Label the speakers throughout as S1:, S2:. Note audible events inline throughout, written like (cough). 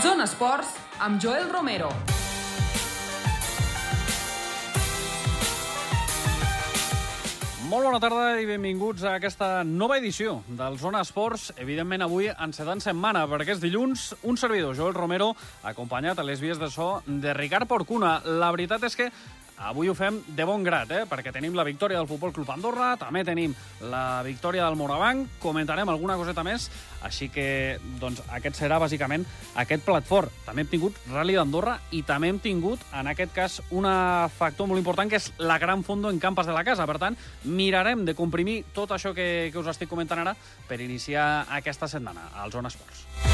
S1: Zona Esports amb Joel Romero.
S2: Molt bona tarda i benvinguts a aquesta nova edició del Zona Esports. Evidentment, avui encedant setmana, perquè és dilluns, un servidor, Joel Romero, acompanyat a les vies de so de Ricard Porcuna. La veritat és que Avui ho fem de bon grat, eh? perquè tenim la victòria del Futbol Club Andorra, també tenim la victòria del Morabanc, comentarem alguna coseta més, així que doncs, aquest serà bàsicament aquest plat fort. També hem tingut Rally d'Andorra i també hem tingut, en aquest cas, un factor molt important, que és la gran fondo en campes de la casa. Per tant, mirarem de comprimir tot això que, que us estic comentant ara per iniciar aquesta setmana al Zona Esports.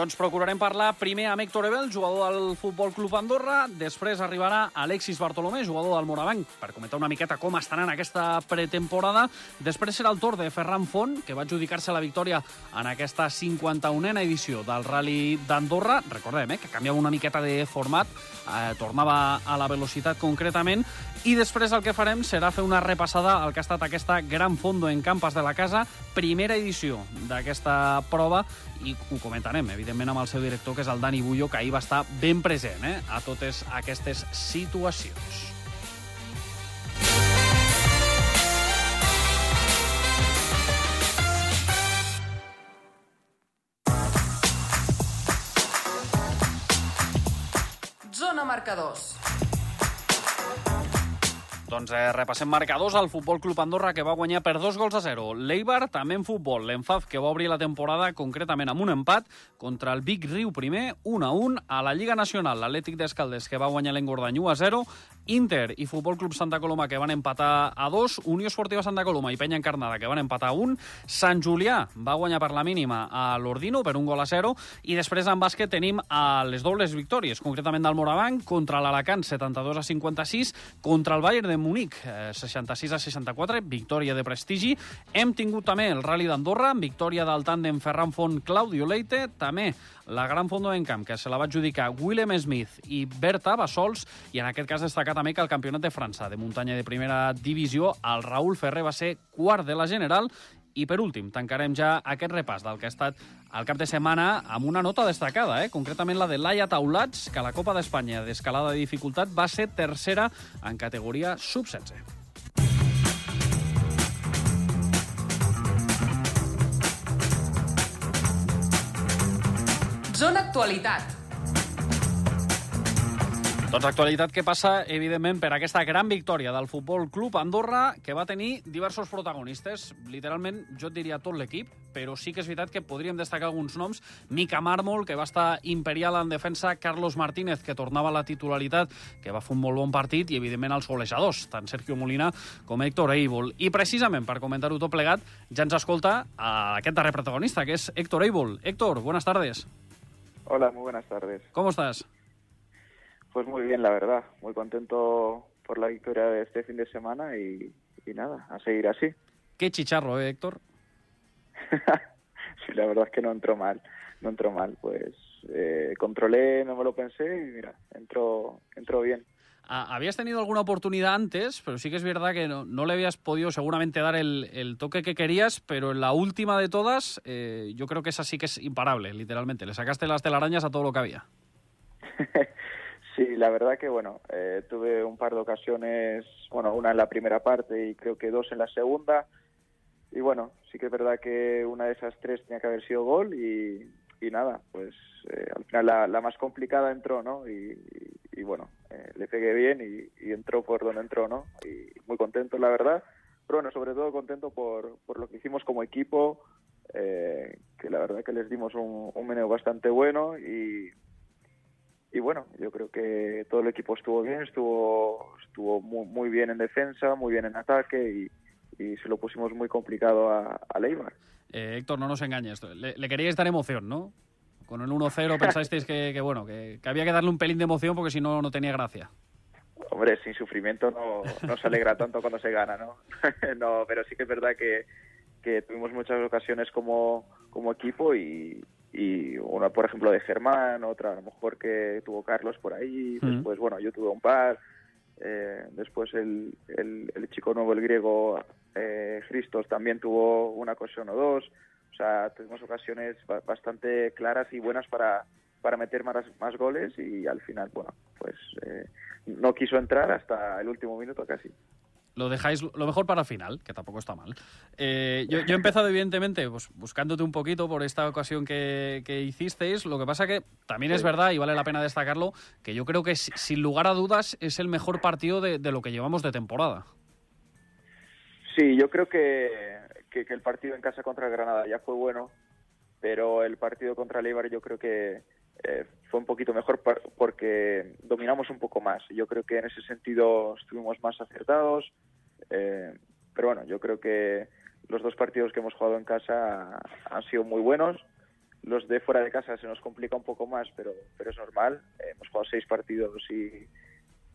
S2: Doncs procurarem parlar primer amb Héctor Ebel, jugador del Futbol Club Andorra, després arribarà Alexis Bartolomé, jugador del Morabanc, per comentar una miqueta com estan en aquesta pretemporada. Després serà el torn de Ferran Font, que va adjudicar-se la victòria en aquesta 51a edició del Rally d'Andorra. Recordem eh, que canviava una miqueta de format, eh, tornava a la velocitat concretament, i després el que farem serà fer una repassada al que ha estat aquesta gran fondo en campes de la casa, primera edició d'aquesta prova, i ho comentarem, evidentment, amb el seu director, que és el Dani Bullo, que ahir va estar ben present eh, a totes aquestes situacions.
S1: Zona Marcadors.
S2: Doncs eh, repassem marcadors al Futbol Club Andorra, que va guanyar per dos gols a zero. L'Eibar, també en futbol. L'Enfaf, que va obrir la temporada concretament amb un empat contra el Vic Riu primer, 1 a 1. A la Lliga Nacional, l'Atlètic d'Escaldes, que va guanyar l'Engordany 1 a 0. Inter i Futbol Club Santa Coloma, que van empatar a 2. Unió Esportiva Santa Coloma i Penya Encarnada, que van empatar a 1. Sant Julià va guanyar per la mínima a l'Ordino per un gol a 0. I després en bàsquet tenim a les dobles victòries, concretament del Morabanc, contra l'Alacant, 72 a 56, contra el Bayern de Munic, eh, 66 a 64, victòria de prestigi. Hem tingut també el Rally d'Andorra, victòria del tàndem Ferran Font Claudio Leite, també la gran fondo en camp, que se la va adjudicar Willem Smith i Berta Bassols, i en aquest cas destacar també que el campionat de França de muntanya de primera divisió, el Raül Ferrer va ser quart de la general i per últim, tancarem ja aquest repàs del que ha estat el cap de setmana amb una nota destacada, eh? concretament la de Laia Taulats, que a la Copa d'Espanya d'escalada de dificultat va ser tercera en categoria sub-16.
S1: Zona Actualitat.
S2: Doncs actualitat que passa, evidentment, per aquesta gran victòria del Futbol Club Andorra, que va tenir diversos protagonistes. Literalment, jo et diria tot l'equip, però sí que és veritat que podríem destacar alguns noms. Mica Mármol, que va estar imperial en defensa, Carlos Martínez, que tornava a la titularitat, que va fer un molt bon partit, i, evidentment, els golejadors, tant Sergio Molina com Héctor Eiból. I, precisament, per comentar-ho tot plegat, ja ens escolta a aquest darrer protagonista, que és Héctor Eiból. Héctor, buenas tardes.
S3: Hola, muy buenas tardes.
S2: ¿Cómo estás?
S3: Pues muy bien, la verdad. Muy contento por la victoria de este fin de semana y, y nada, a seguir así.
S2: Qué chicharro, ¿eh, Héctor? (laughs)
S3: sí, la verdad es que no entró mal. No entró mal, pues eh, controlé, no me lo pensé y mira, entró, entró bien.
S2: Ah, habías tenido alguna oportunidad antes, pero sí que es verdad que no, no le habías podido seguramente dar el, el, toque que querías, pero en la última de todas, eh, yo creo que esa sí que es imparable, literalmente. Le sacaste las telarañas a todo lo que había. (laughs)
S3: Sí, la verdad que bueno, eh, tuve un par de ocasiones, bueno, una en la primera parte y creo que dos en la segunda. Y bueno, sí que es verdad que una de esas tres tenía que haber sido gol y, y nada, pues eh, al final la, más complicada entró, ¿no? Y, y, y bueno, eh, le pegué bien y, entró por donde entró, ¿no? Y muy contento, la verdad. Pero bueno, sobre todo contento por, por lo que hicimos como equipo, eh, que la verdad que les dimos un, un menú bastante bueno y, y bueno, yo creo que todo el equipo estuvo bien, estuvo estuvo muy, muy bien en defensa, muy bien en ataque y, y se lo pusimos muy complicado a, a Leibar.
S2: Eh, Héctor, no nos engañes, le, le queríais dar emoción, ¿no? Con el 1-0 (laughs) pensasteis que, que bueno, que, que, había que darle un pelín de emoción porque si no, no tenía gracia.
S3: Hombre, sin sufrimiento no, no se alegra tanto cuando se gana, ¿no? (laughs) no, pero sí que es verdad que, que tuvimos muchas ocasiones como, como equipo y, y una por ejemplo de Germán, otra a lo mejor que tuvo Carlos por ahí, después bueno yo tuve un par, eh, después el, el, el, chico nuevo, el griego eh, Christos también tuvo una ocasión o dos, O sea, tuvimos ocasiones ba- bastante claras y buenas para, para meter más, más goles y al final, bueno, pues eh, no quiso entrar hasta el último minuto casi.
S2: Lo dejáis lo mejor para el final, que tampoco está mal. Eh, yo, yo he empezado, evidentemente, pues, buscándote un poquito por esta ocasión que, que hicisteis. Lo que pasa que también es verdad, y vale la pena destacarlo, que yo creo que si- sin lugar a dudas es el mejor partido de, de lo que llevamos de temporada.
S3: Sí, yo creo que, que, que el partido en casa contra el Granada ya fue bueno, pero el partido contra el Eibar yo creo que eh, un poquito mejor porque dominamos un poco más. Yo creo que en ese sentido estuvimos más acertados, eh, pero bueno, yo creo que los dos partidos que hemos jugado en casa han sido muy buenos. Los de fuera de casa se nos complica un poco más, pero, pero es normal. Hemos jugado seis partidos y,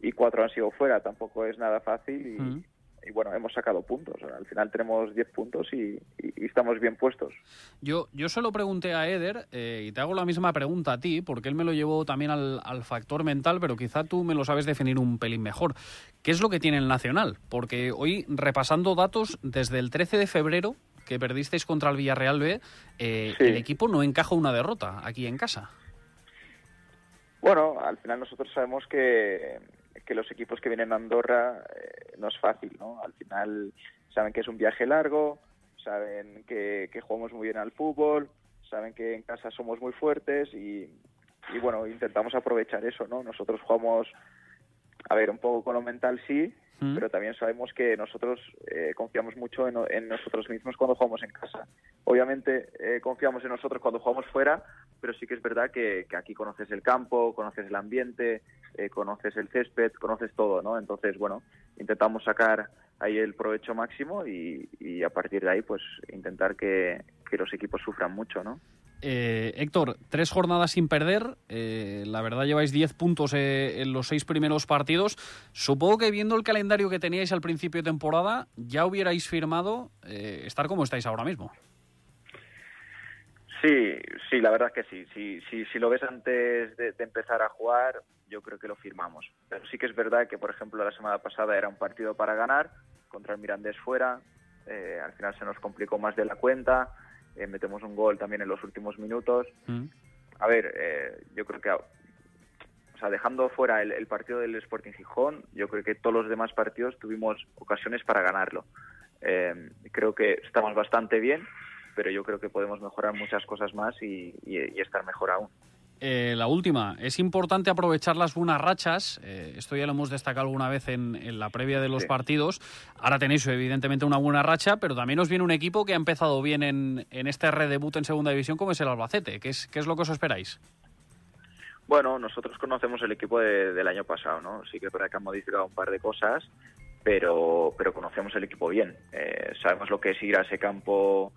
S3: y cuatro han sido fuera. Tampoco es nada fácil y. y bueno, hemos sacado puntos. Al final tenemos 10 puntos y, y- y estamos bien puestos.
S2: Yo, yo se lo pregunté a Eder eh, y te hago la misma pregunta a ti, porque él me lo llevó también al, al factor mental, pero quizá tú me lo sabes definir un pelín mejor. ¿Qué es lo que tiene el Nacional? Porque hoy, repasando datos, desde el 13 de febrero, que perdisteis contra el Villarreal B, eh,
S3: Sí.
S2: el equipo no encaja una derrota aquí en casa.
S3: Bueno, al final nosotros sabemos que, que los equipos que vienen a Andorra eh, no es fácil, ¿no? Al final saben que es un viaje largo, saben que, que jugamos muy bien al fútbol, saben que en casa somos muy fuertes y, y bueno, intentamos aprovechar eso, ¿no? Nosotros jugamos, a ver, un poco con lo mental sí,
S2: ¿Mm?
S3: pero también sabemos que nosotros eh, confiamos mucho en, en nosotros mismos cuando jugamos en casa. Obviamente eh, confiamos en nosotros cuando jugamos fuera, pero sí que es verdad que, que aquí conoces el campo, conoces el ambiente, eh, conoces el césped, conoces todo, ¿no? Entonces, bueno, intentamos sacar ahí el provecho máximo y, y a partir de ahí, pues intentar que, que los equipos sufran mucho, ¿no?
S2: Eh, Héctor, tres jornadas sin perder. eh, la verdad lleváis 10 puntos eh, en los seis primeros partidos. Supongo que viendo el calendario que teníais al principio de temporada, ya hubierais firmado eh, estar como estáis ahora mismo.
S3: Sí, sí, la verdad que sí. Si, si, si lo ves antes de, de empezar a jugar, yo creo que lo firmamos. Pero sí que es verdad que, por ejemplo, la semana pasada era un partido para ganar contra el Mirandés fuera. eh, al final se nos complicó más de la cuenta. eh, metemos un gol también en los últimos minutos.
S2: ¿Mm?
S3: A ver, eh, yo creo que, o sea, dejando fuera el, el partido del Sporting Gijón, yo creo que todos los demás partidos tuvimos ocasiones para ganarlo. Eh, creo que estamos bastante bien, pero yo creo que podemos mejorar muchas cosas más y, y- y estar mejor aún.
S2: Eh, la última, es importante aprovechar las buenas rachas. eh, esto ya lo hemos destacado alguna vez en, en la previa de los
S3: Sí.
S2: partidos. Ahora tenéis evidentemente una buena racha, pero también os viene un equipo que ha empezado bien en, en este redebut en segunda división como es el Albacete. ¿Qué es, qué es lo que os esperáis?
S3: Bueno, nosotros conocemos el equipo de- del año pasado, ¿no? Sí que es verdad que han modificado un par de cosas, pero, pero conocemos el equipo bien. Eh, sabemos lo que es ir a ese campo,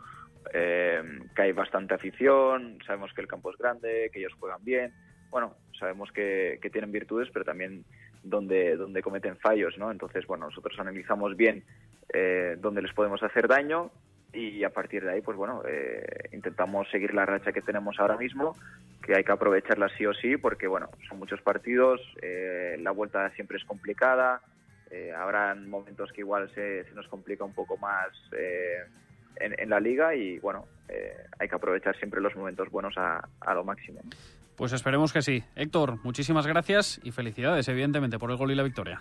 S3: eh, que hay bastante afición, sabemos que el campo es grande, que ellos juegan bien. Bueno, sabemos que, que tienen virtudes, pero también donde, donde cometen fallos, ¿no? Entonces, bueno, nosotros analizamos bien eh, dónde les podemos hacer daño y a partir de ahí, pues bueno, eh, intentamos seguir la racha que tenemos ahora mismo, que hay que aprovecharla sí o sí, porque bueno, son muchos partidos, eh, la vuelta siempre es complicada, eh, habrán momentos que igual se, se nos complica un poco más eh, en, en la liga y bueno, eh, hay que aprovechar siempre los momentos buenos a, a lo máximo.
S2: Pues esperemos que sí. Héctor, muchísimas gracias y felicidades, evidentemente, por el gol y la victoria.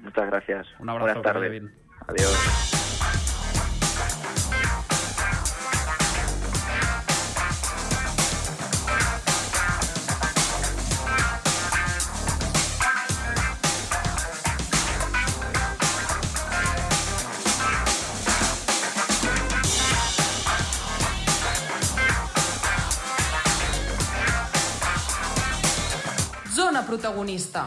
S3: Muchas gracias.
S2: Un abrazo.
S3: Buenas tardes. Adiós.
S1: Protagonista.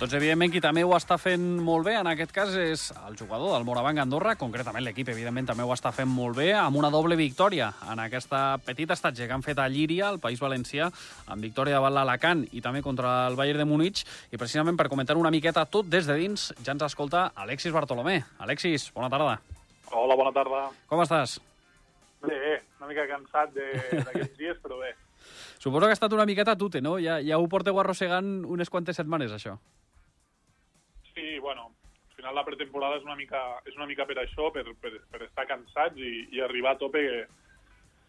S2: Doncs evidentment qui també ho està fent molt bé en aquest cas és el jugador del Morabanc Andorra, concretament l'equip evidentment també ho està fent molt bé amb una doble victòria en aquesta petita estatge que han fet a Llíria, al País Valencià, amb victòria davant l'Alacant i també contra el Bayern de Múnich i precisament per comentar una miqueta tot des de dins ja ens escolta Alexis Bartolomé. Alexis, bona tarda.
S4: Hola, bona tarda.
S2: Com estàs?
S4: Bé, una mica cansat de- d'aquests dies, però bé.
S2: Suposo que ha estat una miqueta tute, no? Ja, ja ho porteu arrossegant unes quantes setmanes, això.
S4: Sí, bueno, al final la pretemporada és una mica, és una mica per això, per, per, per estar cansats i, i arribar a tope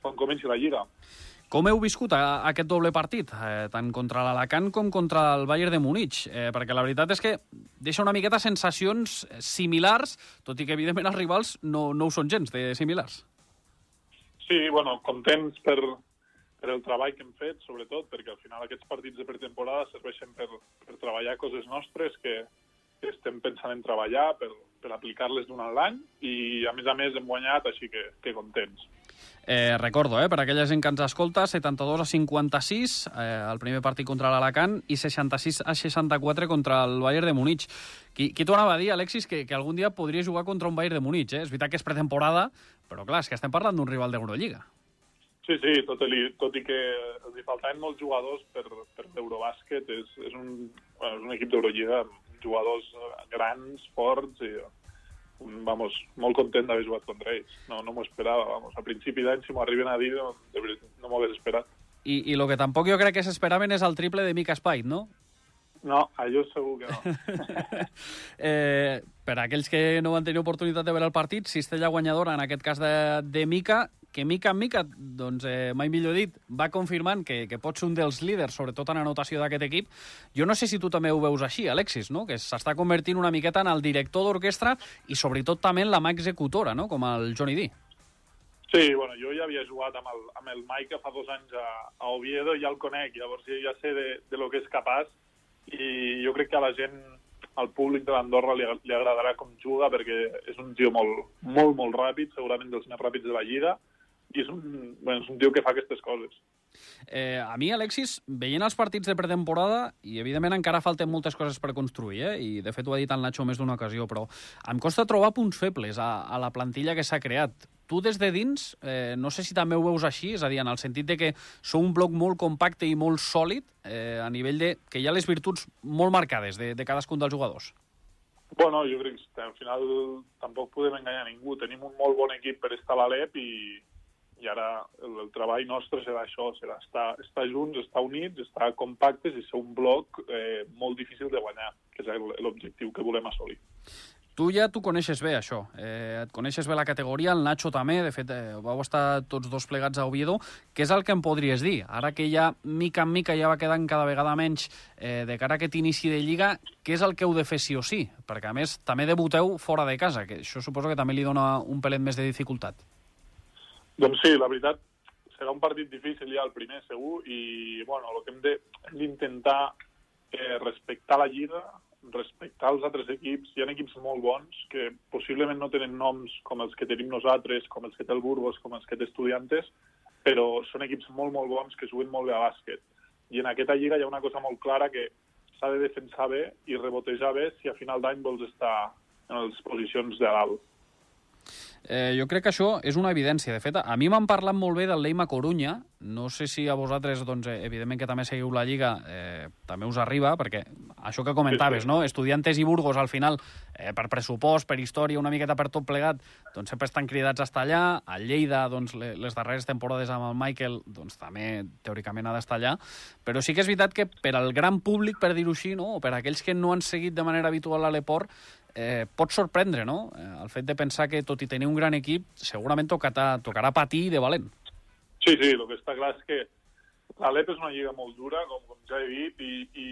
S4: quan comenci la Lliga.
S2: Com heu viscut a, aquest doble partit, eh, tant contra l'Alacant com contra el Bayern de Múnich? Eh, perquè la veritat és que deixa una miqueta sensacions similars, tot i que evidentment els rivals no, no ho són gens de similars.
S4: Sí, bueno, contents per, per el treball que hem fet, sobretot, perquè al final aquests partits de pretemporada serveixen per, per treballar coses nostres que, que estem pensant en treballar, per, per aplicar-les durant l'any, i a més a més hem guanyat, així que, que contents.
S2: Eh, recordo, eh, per aquella gent que ens escolta, 72 a 56, eh, el primer partit contra l'Alacant, i 66 a 64 contra el Bayern de Múnich. Qui, qui t'ho anava a dir, Alexis, que, que algun dia podria jugar contra un Bayern de Múnich, eh? És veritat que és pretemporada, però clar, és que estem parlant d'un rival d'Eurolliga.
S4: Sí, sí, tot i, tot i que els hi faltaven molts jugadors per, per l'Eurobàsquet, és, és, un, bueno, és un equip d'Eurolliga amb jugadors grans, forts, i vamos, molt content d'haver jugat contra ells. No, no m'ho esperava, vamos. A principi d'any, si m'ho arriben a dir, no, no m'ho hagués esperat.
S2: I, I el que tampoc jo crec que s'esperaven és el triple de Mika Spite, no?
S4: No, allò segur que no. (laughs)
S2: eh, per aquells que no van tenir oportunitat de veure el partit, cistella guanyadora, en aquest cas de, de Mica, que mica en mica, doncs, eh, mai millor dit, va confirmant que, que pot ser un dels líders, sobretot en anotació d'aquest equip. Jo no sé si tu també ho veus així, Alexis, no? que s'està convertint una miqueta en el director d'orquestra i sobretot també en la mà executora, no? com el Johnny D.
S4: Sí, bueno, jo ja havia jugat amb el, amb el Mike fa dos anys a, a Oviedo i ja el conec, llavors ja sé de, de lo que és capaç i jo crec que a la gent, al públic de l'Andorra li, li agradarà com juga perquè és un tio molt, molt, molt ràpid, segurament dels més ràpids de la Lliga, i és un, bueno, és un tio que fa aquestes coses.
S2: Eh, a mi, Alexis, veient els partits de pretemporada, i evidentment encara falten moltes coses per construir, eh? i de fet ho ha dit el Nacho més d'una ocasió, però em costa trobar punts febles a, a la plantilla que s'ha creat. Tu des de dins, eh, no sé si també ho veus així, és a dir, en el sentit de que sou un bloc molt compacte i molt sòlid, eh, a nivell de que hi ha les virtuts molt marcades de, de cadascun dels jugadors.
S4: Bueno, jo crec que al final tampoc podem enganyar ningú. Tenim un molt bon equip per estar a l'Alep i, i ara el, el treball nostre serà això, serà estar, estar junts, estar units, estar compactes i ser un bloc eh, molt difícil de guanyar, que és l'objectiu que volem assolir.
S2: Tu ja t'ho coneixes bé, això. Eh, et coneixes bé la categoria, el Nacho també, de fet, eh, vau estar tots dos plegats a Oviedo. Què és el que em podries dir? Ara que ja, mica en mica, ja va quedant cada vegada menys eh, de cara a aquest inici de Lliga, què és el que heu de fer sí o sí? Perquè, a més, també debuteu fora de casa, que això suposo que també li dona un pelet més de dificultat.
S4: Doncs sí, la veritat, serà un partit difícil ja el primer, segur, i bueno, el que hem d'intentar eh, respectar la Lliga, respectar els altres equips. Hi ha equips molt bons que possiblement no tenen noms com els que tenim nosaltres, com els que té el Burgos, com els que té Estudiantes, però són equips molt, molt bons que juguen molt bé a bàsquet. I en aquesta lliga hi ha una cosa molt clara que s'ha de defensar bé i rebotejar bé si a final d'any vols estar en les posicions de dalt.
S2: Eh, jo crec que això és una evidència. De fet, a mi m'han parlat molt bé del Leima Corunya. No sé si a vosaltres, doncs, eh, evidentment que també seguiu la Lliga, eh, també us arriba, perquè això que comentaves, no? Estudiantes i Burgos, al final, eh, per pressupost, per història, una miqueta per tot plegat, doncs sempre estan cridats a estar allà. A Lleida, doncs, les darreres temporades amb el Michael, doncs també, teòricament, ha d'estar allà. Però sí que és veritat que per al gran públic, per dir-ho així, no? o per aquells que no han seguit de manera habitual a l'Eport, eh, pot sorprendre, no? Eh, el fet de pensar que, tot i tenir un gran equip, segurament tocarà, tocarà patir de valent.
S4: Sí, sí, el que està clar és que l'Alep és una lliga molt dura, com, com ja he dit, i, i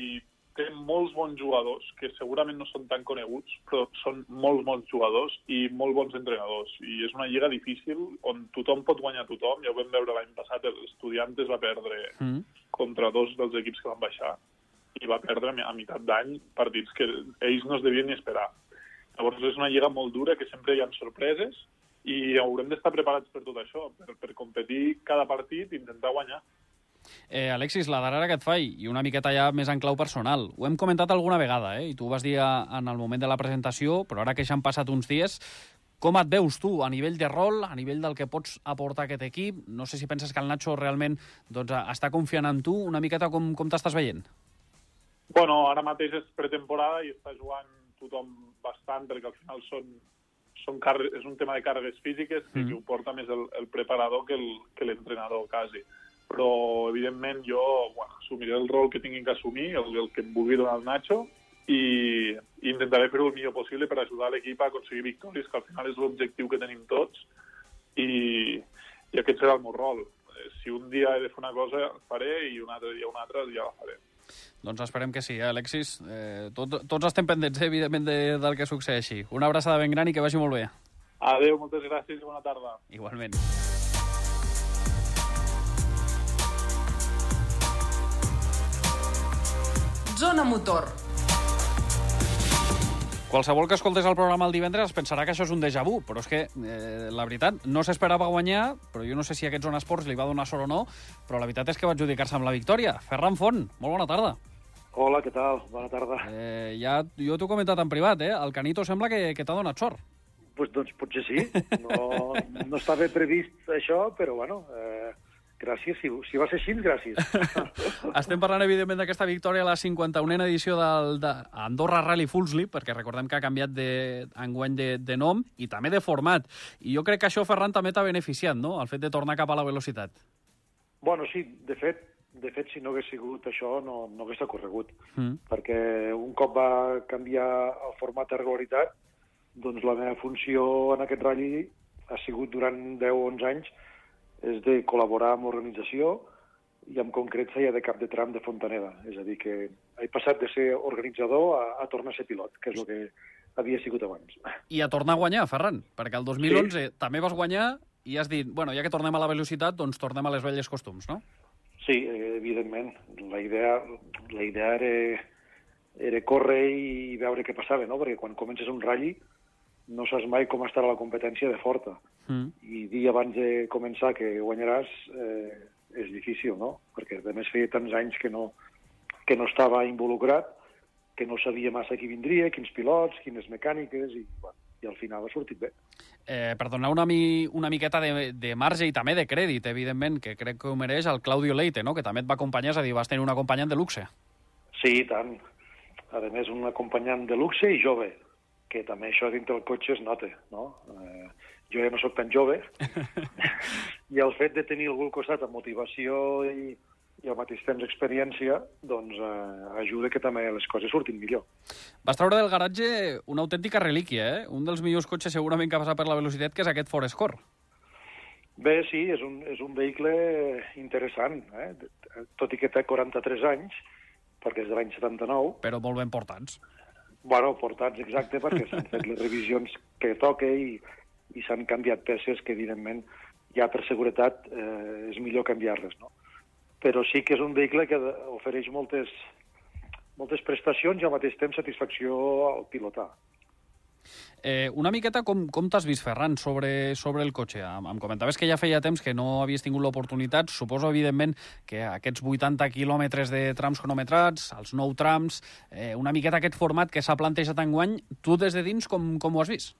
S4: té molts bons jugadors, que segurament no són tan coneguts, però són molts bons jugadors i molt bons entrenadors. I és una lliga difícil on tothom pot guanyar tothom. Ja ho vam veure l'any passat, els estudiantes va perdre mm. contra dos dels equips que van baixar i va perdre a meitat d'any partits que ells no es devien ni esperar. Llavors és una lliga molt dura, que sempre hi ha sorpreses, i haurem d'estar preparats per tot això, per, per competir cada partit i intentar guanyar.
S2: Eh, Alexis, la darrera que et faig, i una miqueta ja més en clau personal, ho hem comentat alguna vegada, eh? i tu ho vas dir en el moment de la presentació, però ara que ja han passat uns dies, com et veus tu a nivell de rol, a nivell del que pots aportar a aquest equip? No sé si penses que el Nacho realment doncs, està confiant en tu, una miqueta com, com t'estàs veient?
S4: Bueno, ara mateix és pretemporada i està jugant tothom bastant, perquè al final són, són és un tema de càrregues físiques mm. que ho porta més el, el preparador que l'entrenador, quasi. Però, evidentment, jo bueno, assumiré el rol que tinguin que assumir, el, el que em vulgui donar el Nacho, i, i intentaré fer-ho el millor possible per ajudar l'equip a aconseguir victòries, que al final és l'objectiu que tenim tots, i, i aquest serà el meu rol. Eh, Si un dia he de fer una cosa, faré, i un altre dia una altra, ja la faré.
S2: Doncs esperem que sí, eh, Alexis. Eh, tot, tots estem pendents, eh, evidentment, de, del que succeeixi. Una abraçada ben gran i que vagi molt bé.
S4: Adéu, moltes gràcies i bona tarda.
S2: Igualment.
S1: Zona Motor.
S2: Qualsevol que escoltés el programa el divendres es pensarà que això és un déjà vu, però és que, eh, la veritat, no s'esperava guanyar, però jo no sé si aquest Zona Esports li va donar sort o no, però la veritat és que va adjudicar-se amb la victòria. Ferran Font, molt bona tarda.
S5: Hola, què tal? Bona tarda.
S2: Eh, ja, jo t'ho he comentat en privat, eh? El Canito sembla que, que t'ha donat sort.
S5: Pues, doncs potser sí. No, no estava previst això, però bueno, eh, gràcies. Si, si va ser així, gràcies. (laughs)
S2: Estem parlant, evidentment, d'aquesta victòria a la 51a edició del de Andorra Rally Full Slip, perquè recordem que ha canviat de, enguany de, de nom i també de format. I jo crec que això, Ferran, també t'ha beneficiat, no?, el fet de tornar cap a la velocitat.
S5: bueno, sí, de fet, de fet, si no hagués sigut això, no, no hagués ocorregut.
S2: Mm.
S5: Perquè un cop va canviar el format de regularitat, doncs la meva funció en aquest ratll ha sigut durant 10 o 11 anys és de col·laborar amb l'organització i en concret feia de cap de tram de Fontaneda. És a dir, que he passat de ser organitzador a, a tornar a ser pilot, que és el que havia sigut abans.
S2: I a tornar a guanyar, Ferran, perquè el 2011 sí. també vas guanyar i has dit, bueno, ja que tornem a la velocitat, doncs tornem a les velles costums, no?
S5: Sí, evidentment. La idea, la idea era, era córrer i veure què passava, no? Perquè quan comences un ratll no saps mai com estarà la competència de forta.
S2: Mm.
S5: I dir abans de començar que guanyaràs eh, és difícil, no? Perquè, a més, feia tants anys que no, que no estava involucrat, que no sabia massa qui vindria, quins pilots, quines mecàniques, i, bueno, i al final ha sortit bé.
S2: Eh, per donar una, mi, una miqueta de, de marge i també de crèdit, evidentment, que crec que ho mereix el Claudio Leite, no? que també et va acompanyar, és a dir, vas tenir un acompanyant de luxe.
S5: Sí, tant. A més, un acompanyant de luxe i jove, que també això dintre del cotxe es nota, no? Eh, jo ja no sóc tan jove, (laughs) i el fet de tenir algú al costat amb motivació i, i al mateix temps experiència, doncs eh, ajuda que també les coses surtin millor.
S2: Vas treure del garatge una autèntica relíquia, eh? Un dels millors cotxes segurament que ha passat per la velocitat, que és aquest Forest Core.
S5: Bé, sí, és un, és un vehicle interessant, eh? tot i que té 43 anys, perquè és de l'any 79.
S2: Però molt ben portats.
S5: Bueno, portats exacte, perquè s'han fet les revisions que toca i, i s'han canviat peces que, evidentment, ja per seguretat eh, és millor canviar-les, no? Però sí que és un vehicle que ofereix moltes, moltes prestacions i al mateix temps satisfacció al pilotar.
S2: Eh, una miqueta com, com t'has vist, Ferran, sobre, sobre el cotxe? Em, em comentaves que ja feia temps que no havies tingut l'oportunitat. Suposo, evidentment, que aquests 80 quilòmetres de trams cronometrats, els nou trams, eh, una miqueta aquest format que s'ha plantejat enguany, tu des de dins com, com ho has vist?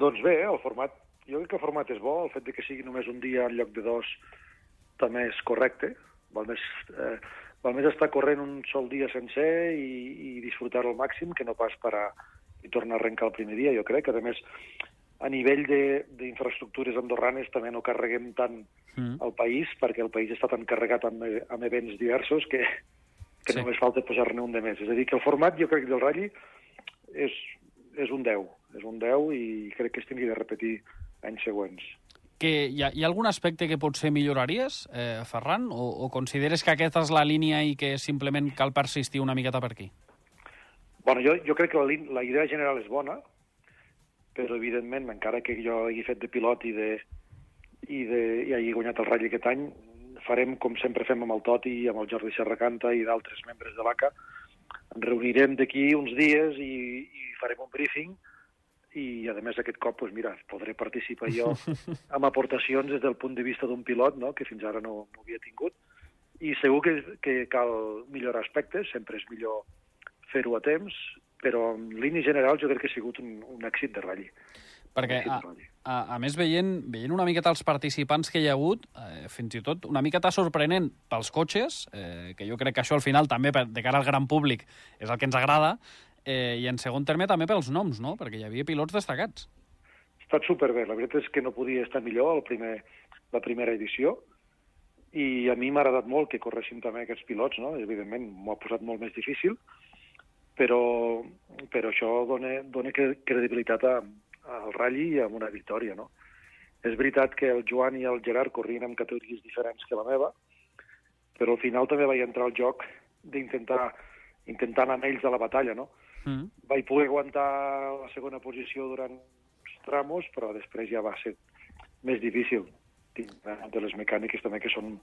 S5: Doncs bé, el format, jo crec que el format és bo, el fet de que sigui només un dia en lloc de dos també és correcte. Val més, eh, val més estar corrent un sol dia sencer i, i disfrutar al màxim que no pas parar i tornar a arrencar el primer dia, jo crec. A més, a nivell d'infraestructures andorranes també no carreguem tant mm. el país, perquè el país està tan carregat amb, amb events diversos que, que sí. només falta posar-ne un de més. És a dir, que el format, jo crec que del ratll és, és un 10, és un 10 i crec que es tingui de repetir anys següents.
S2: Que hi, ha, hi ha algun aspecte que potser milloraries, eh, Ferran, o, o consideres que aquesta és la línia i que simplement cal persistir una miqueta per aquí?
S5: Bueno, jo, jo crec que la, la idea general és bona, però evidentment, encara que jo hagi fet de pilot i, de, i, de, i hagi guanyat el ratll aquest any, farem com sempre fem amb el Toti, amb el Jordi Serracanta i d'altres membres de l'ACA. Ens reunirem d'aquí uns dies i, i farem un briefing i, a més, aquest cop, doncs, mira, podré participar jo (laughs) amb aportacions des del punt de vista d'un pilot, no?, que fins ara no, no havia tingut. I segur que, que cal millorar aspectes, sempre és millor fer-ho a temps, però en línia general jo crec que ha sigut un, un èxit de ratll.
S2: Perquè, a, a, a més, veient, veient una miqueta els participants que hi ha hagut, eh, fins i tot una miqueta sorprenent pels cotxes, eh, que jo crec que això al final també per, de cara al gran públic és el que ens agrada, eh, i en segon terme també pels noms, no? perquè hi havia pilots destacats.
S5: Ha estat superbé, la veritat és que no podia estar millor el primer, la primera edició, i a mi m'ha agradat molt que corressin també aquests pilots, no? evidentment m'ho ha posat molt més difícil, però, però això dona, dona credibilitat a, al ratll i amb una victòria, no? És veritat que el Joan i el Gerard corrien amb categories diferents que la meva, però al final també vaig entrar al joc d'intentar intentar anar amb ells a la batalla, no? Mm. Vaig poder aguantar la segona posició durant uns tramos, però després ja va ser més difícil. De les mecàniques també que són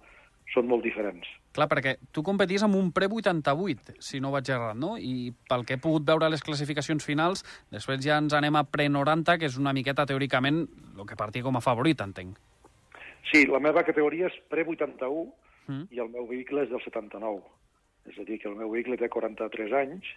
S5: són molt diferents.
S2: Clar, perquè tu competies amb un pre-88, si no vaig errat, no? I pel que he pogut veure les classificacions finals, després ja ens anem a pre-90, que és una miqueta, teòricament, el que partia com a favorit, entenc.
S5: Sí, la meva categoria és pre-81 mm. i el meu vehicle és del 79. És a dir, que el meu vehicle té 43 anys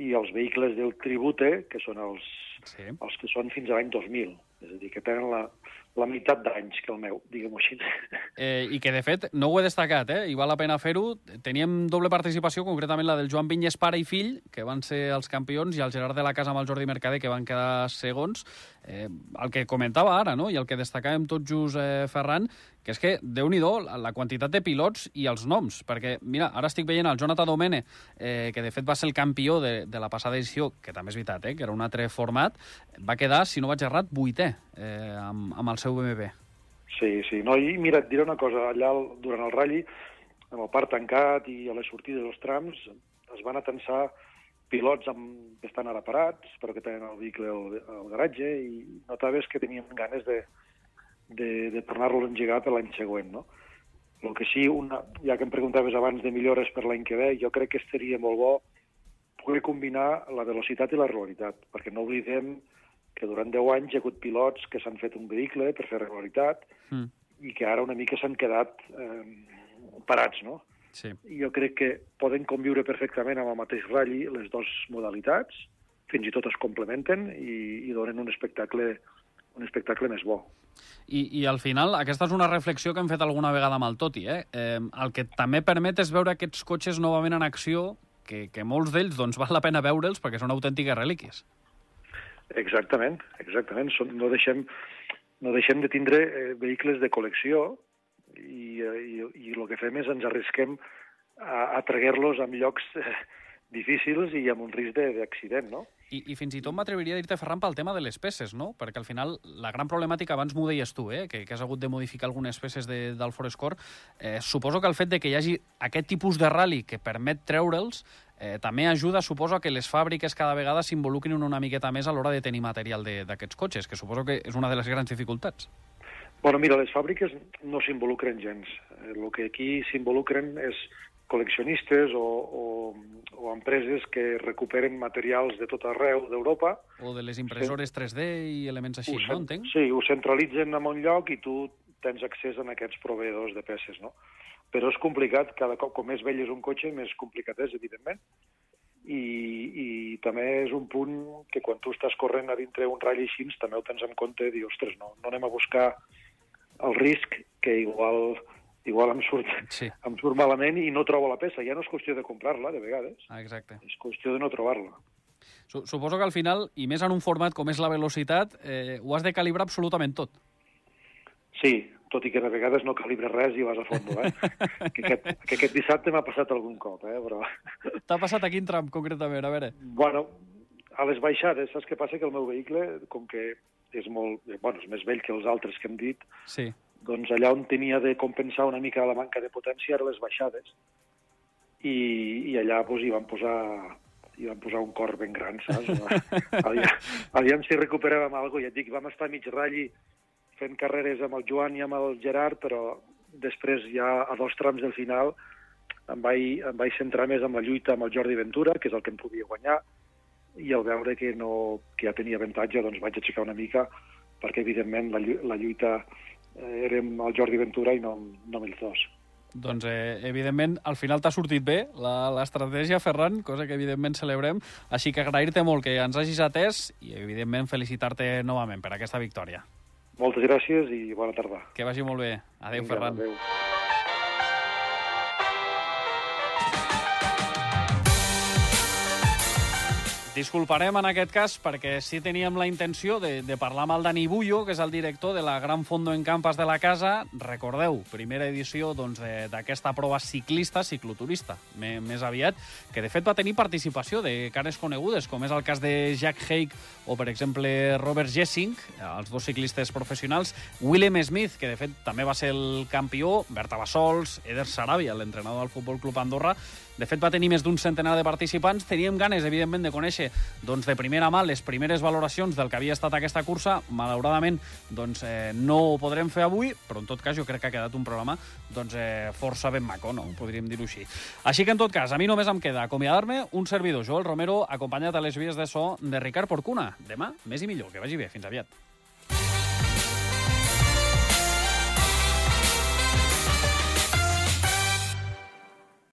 S5: i els vehicles del Tribute, que són els, sí. els que són fins a l'any 2000. És a dir, que tenen la, la meitat d'anys que el meu, diguem-ho així. (laughs)
S2: Eh, I que, de fet, no ho he destacat, eh? i val la pena fer-ho. Teníem doble participació, concretament la del Joan Vinyes, pare i fill, que van ser els campions, i el Gerard de la Casa amb el Jordi Mercader, que van quedar segons. Eh, el que comentava ara, no? i el que destacàvem tot just, eh, Ferran, que és que, déu nhi la quantitat de pilots i els noms, perquè, mira, ara estic veient el Jonathan Domene, eh, que de fet va ser el campió de, de la passada edició, que també és veritat, eh, que era un altre format, va quedar, si no vaig errat, vuitè eh, amb, amb el seu BMW.
S5: Sí, sí. No, I mira, et diré una cosa, allà durant el ratll, amb el parc tancat i a les sortides dels trams, es van atensar pilots amb, que estan ara parats, però que tenen el vehicle al, al garatge, i notaves que tenien ganes de, de, de tornar-lo a l'any següent, no? El que sí, una, ja que em preguntaves abans de millores per l'any que ve, jo crec que seria molt bo poder combinar la velocitat i la regularitat, perquè no oblidem que durant 10 anys hi ha hagut pilots que s'han fet un vehicle per fer regularitat mm. i que ara una mica s'han quedat eh, parats, no?
S2: Sí.
S5: I jo crec que poden conviure perfectament amb el mateix ratll les dues modalitats, fins i tot es complementen i, i donen un espectacle un espectacle més bo.
S2: I, I al final, aquesta és una reflexió que hem fet alguna vegada amb el Toti, eh? eh el que també permet és veure aquests cotxes novament en acció, que, que molts d'ells doncs, val la pena veure'ls perquè són autèntiques relíquies.
S5: Exactament, exactament. Som, no, deixem, no deixem de tindre eh, vehicles de col·lecció i, eh, i, i el que fem és ens arrisquem a, a traguer-los en llocs eh, difícils i amb un risc d'accident, no?
S2: I, I fins i tot m'atreviria a dir-te, Ferran, pel tema de les peces, no? Perquè al final la gran problemàtica, abans m'ho deies tu, eh? que, que has hagut de modificar algunes peces de, del Forescore, eh, suposo que el fet de que hi hagi aquest tipus de rally que permet treure'ls eh, també ajuda, suposo, que les fàbriques cada vegada s'involucrin una miqueta més a l'hora de tenir material d'aquests cotxes, que suposo que és una de les grans dificultats.
S5: Bueno, mira, les fàbriques no s'involucren gens. El eh, que aquí s'involucren és col·leccionistes o, o, o empreses que recuperen materials de tot arreu d'Europa.
S2: O de les impressores sí. 3D i elements així, no entenc?
S5: Sí, ho centralitzen en un lloc i tu tens accés a aquests proveïdors de peces, no? Però és complicat, cada cop com més vell és un cotxe, més complicat és, evidentment. I, i també és un punt que quan tu estàs corrent a dintre un ratll així, també ho tens en compte i dir, ostres, no, no anem a buscar el risc que igual igual em surt, sí. (laughs) em surt malament i no trobo la peça. Ja no és qüestió de comprar-la, de vegades.
S2: Ah, exacte.
S5: És qüestió de no trobar-la.
S2: Suposo que al final, i més en un format com és la velocitat, eh, ho has de calibrar absolutament tot.
S5: Sí, tot i que de vegades no calibres res i vas a fondo, eh? (laughs) que, aquest, que aquest dissabte m'ha passat algun cop, eh? Però... (laughs)
S2: T'ha passat a quin tram, concretament? A veure.
S5: Bueno, a les baixades, saps què passa? Que el meu vehicle, com que és molt... Bueno, és més vell que els altres que hem dit,
S2: sí
S5: doncs allà on tenia de compensar una mica la manca de potència eren les baixades. I, i allà doncs, hi van posar hi van posar un cor ben gran, saps? (laughs) aviam, aviam si recuperàvem alguna cosa. Ja et dic, vam estar mig ratlli fent carreres amb el Joan i amb el Gerard, però després ja a dos trams del final em vaig, em vaig centrar més en la lluita amb el Jordi Ventura, que és el que em podia guanyar, i al veure que, no, que ja tenia avantatge, doncs vaig aixecar una mica, perquè evidentment la, la lluita eh, érem el Jordi Ventura i no, no amb ells dos.
S2: Doncs, eh, evidentment, al final t'ha sortit bé l'estratègia, Ferran, cosa que, evidentment, celebrem. Així que agrair-te molt que ens hagis atès i, evidentment, felicitar-te novament per aquesta victòria.
S5: Moltes gràcies i bona tarda.
S2: Que vagi molt bé. Adéu, Vinga, Ferran.
S5: Adéu.
S2: Disculparem en aquest cas perquè sí teníem la intenció de, de parlar amb el Dani Bullo, que és el director de la Gran Fondo en Campas de la Casa. Recordeu, primera edició doncs, d'aquesta doncs, prova ciclista, cicloturista, més aviat, que de fet va tenir participació de cares conegudes, com és el cas de Jack Haig o, per exemple, Robert Jessing, els dos ciclistes professionals, Willem Smith, que de fet també va ser el campió, Berta Bassols, Eder Sarabia, l'entrenador del Futbol Club Andorra, de fet, va tenir més d'un centenar de participants. Teníem ganes, evidentment, de conèixer doncs, de primera mà les primeres valoracions del que havia estat aquesta cursa. Malauradament, doncs, eh, no ho podrem fer avui, però en tot cas jo crec que ha quedat un programa doncs, eh, força ben maco, no? podríem dir-ho així. Així que, en tot cas, a mi només em queda acomiadar-me un servidor, Joel Romero, acompanyat a les vies de so de Ricard Porcuna. Demà, més i millor. Que vagi bé. Fins aviat.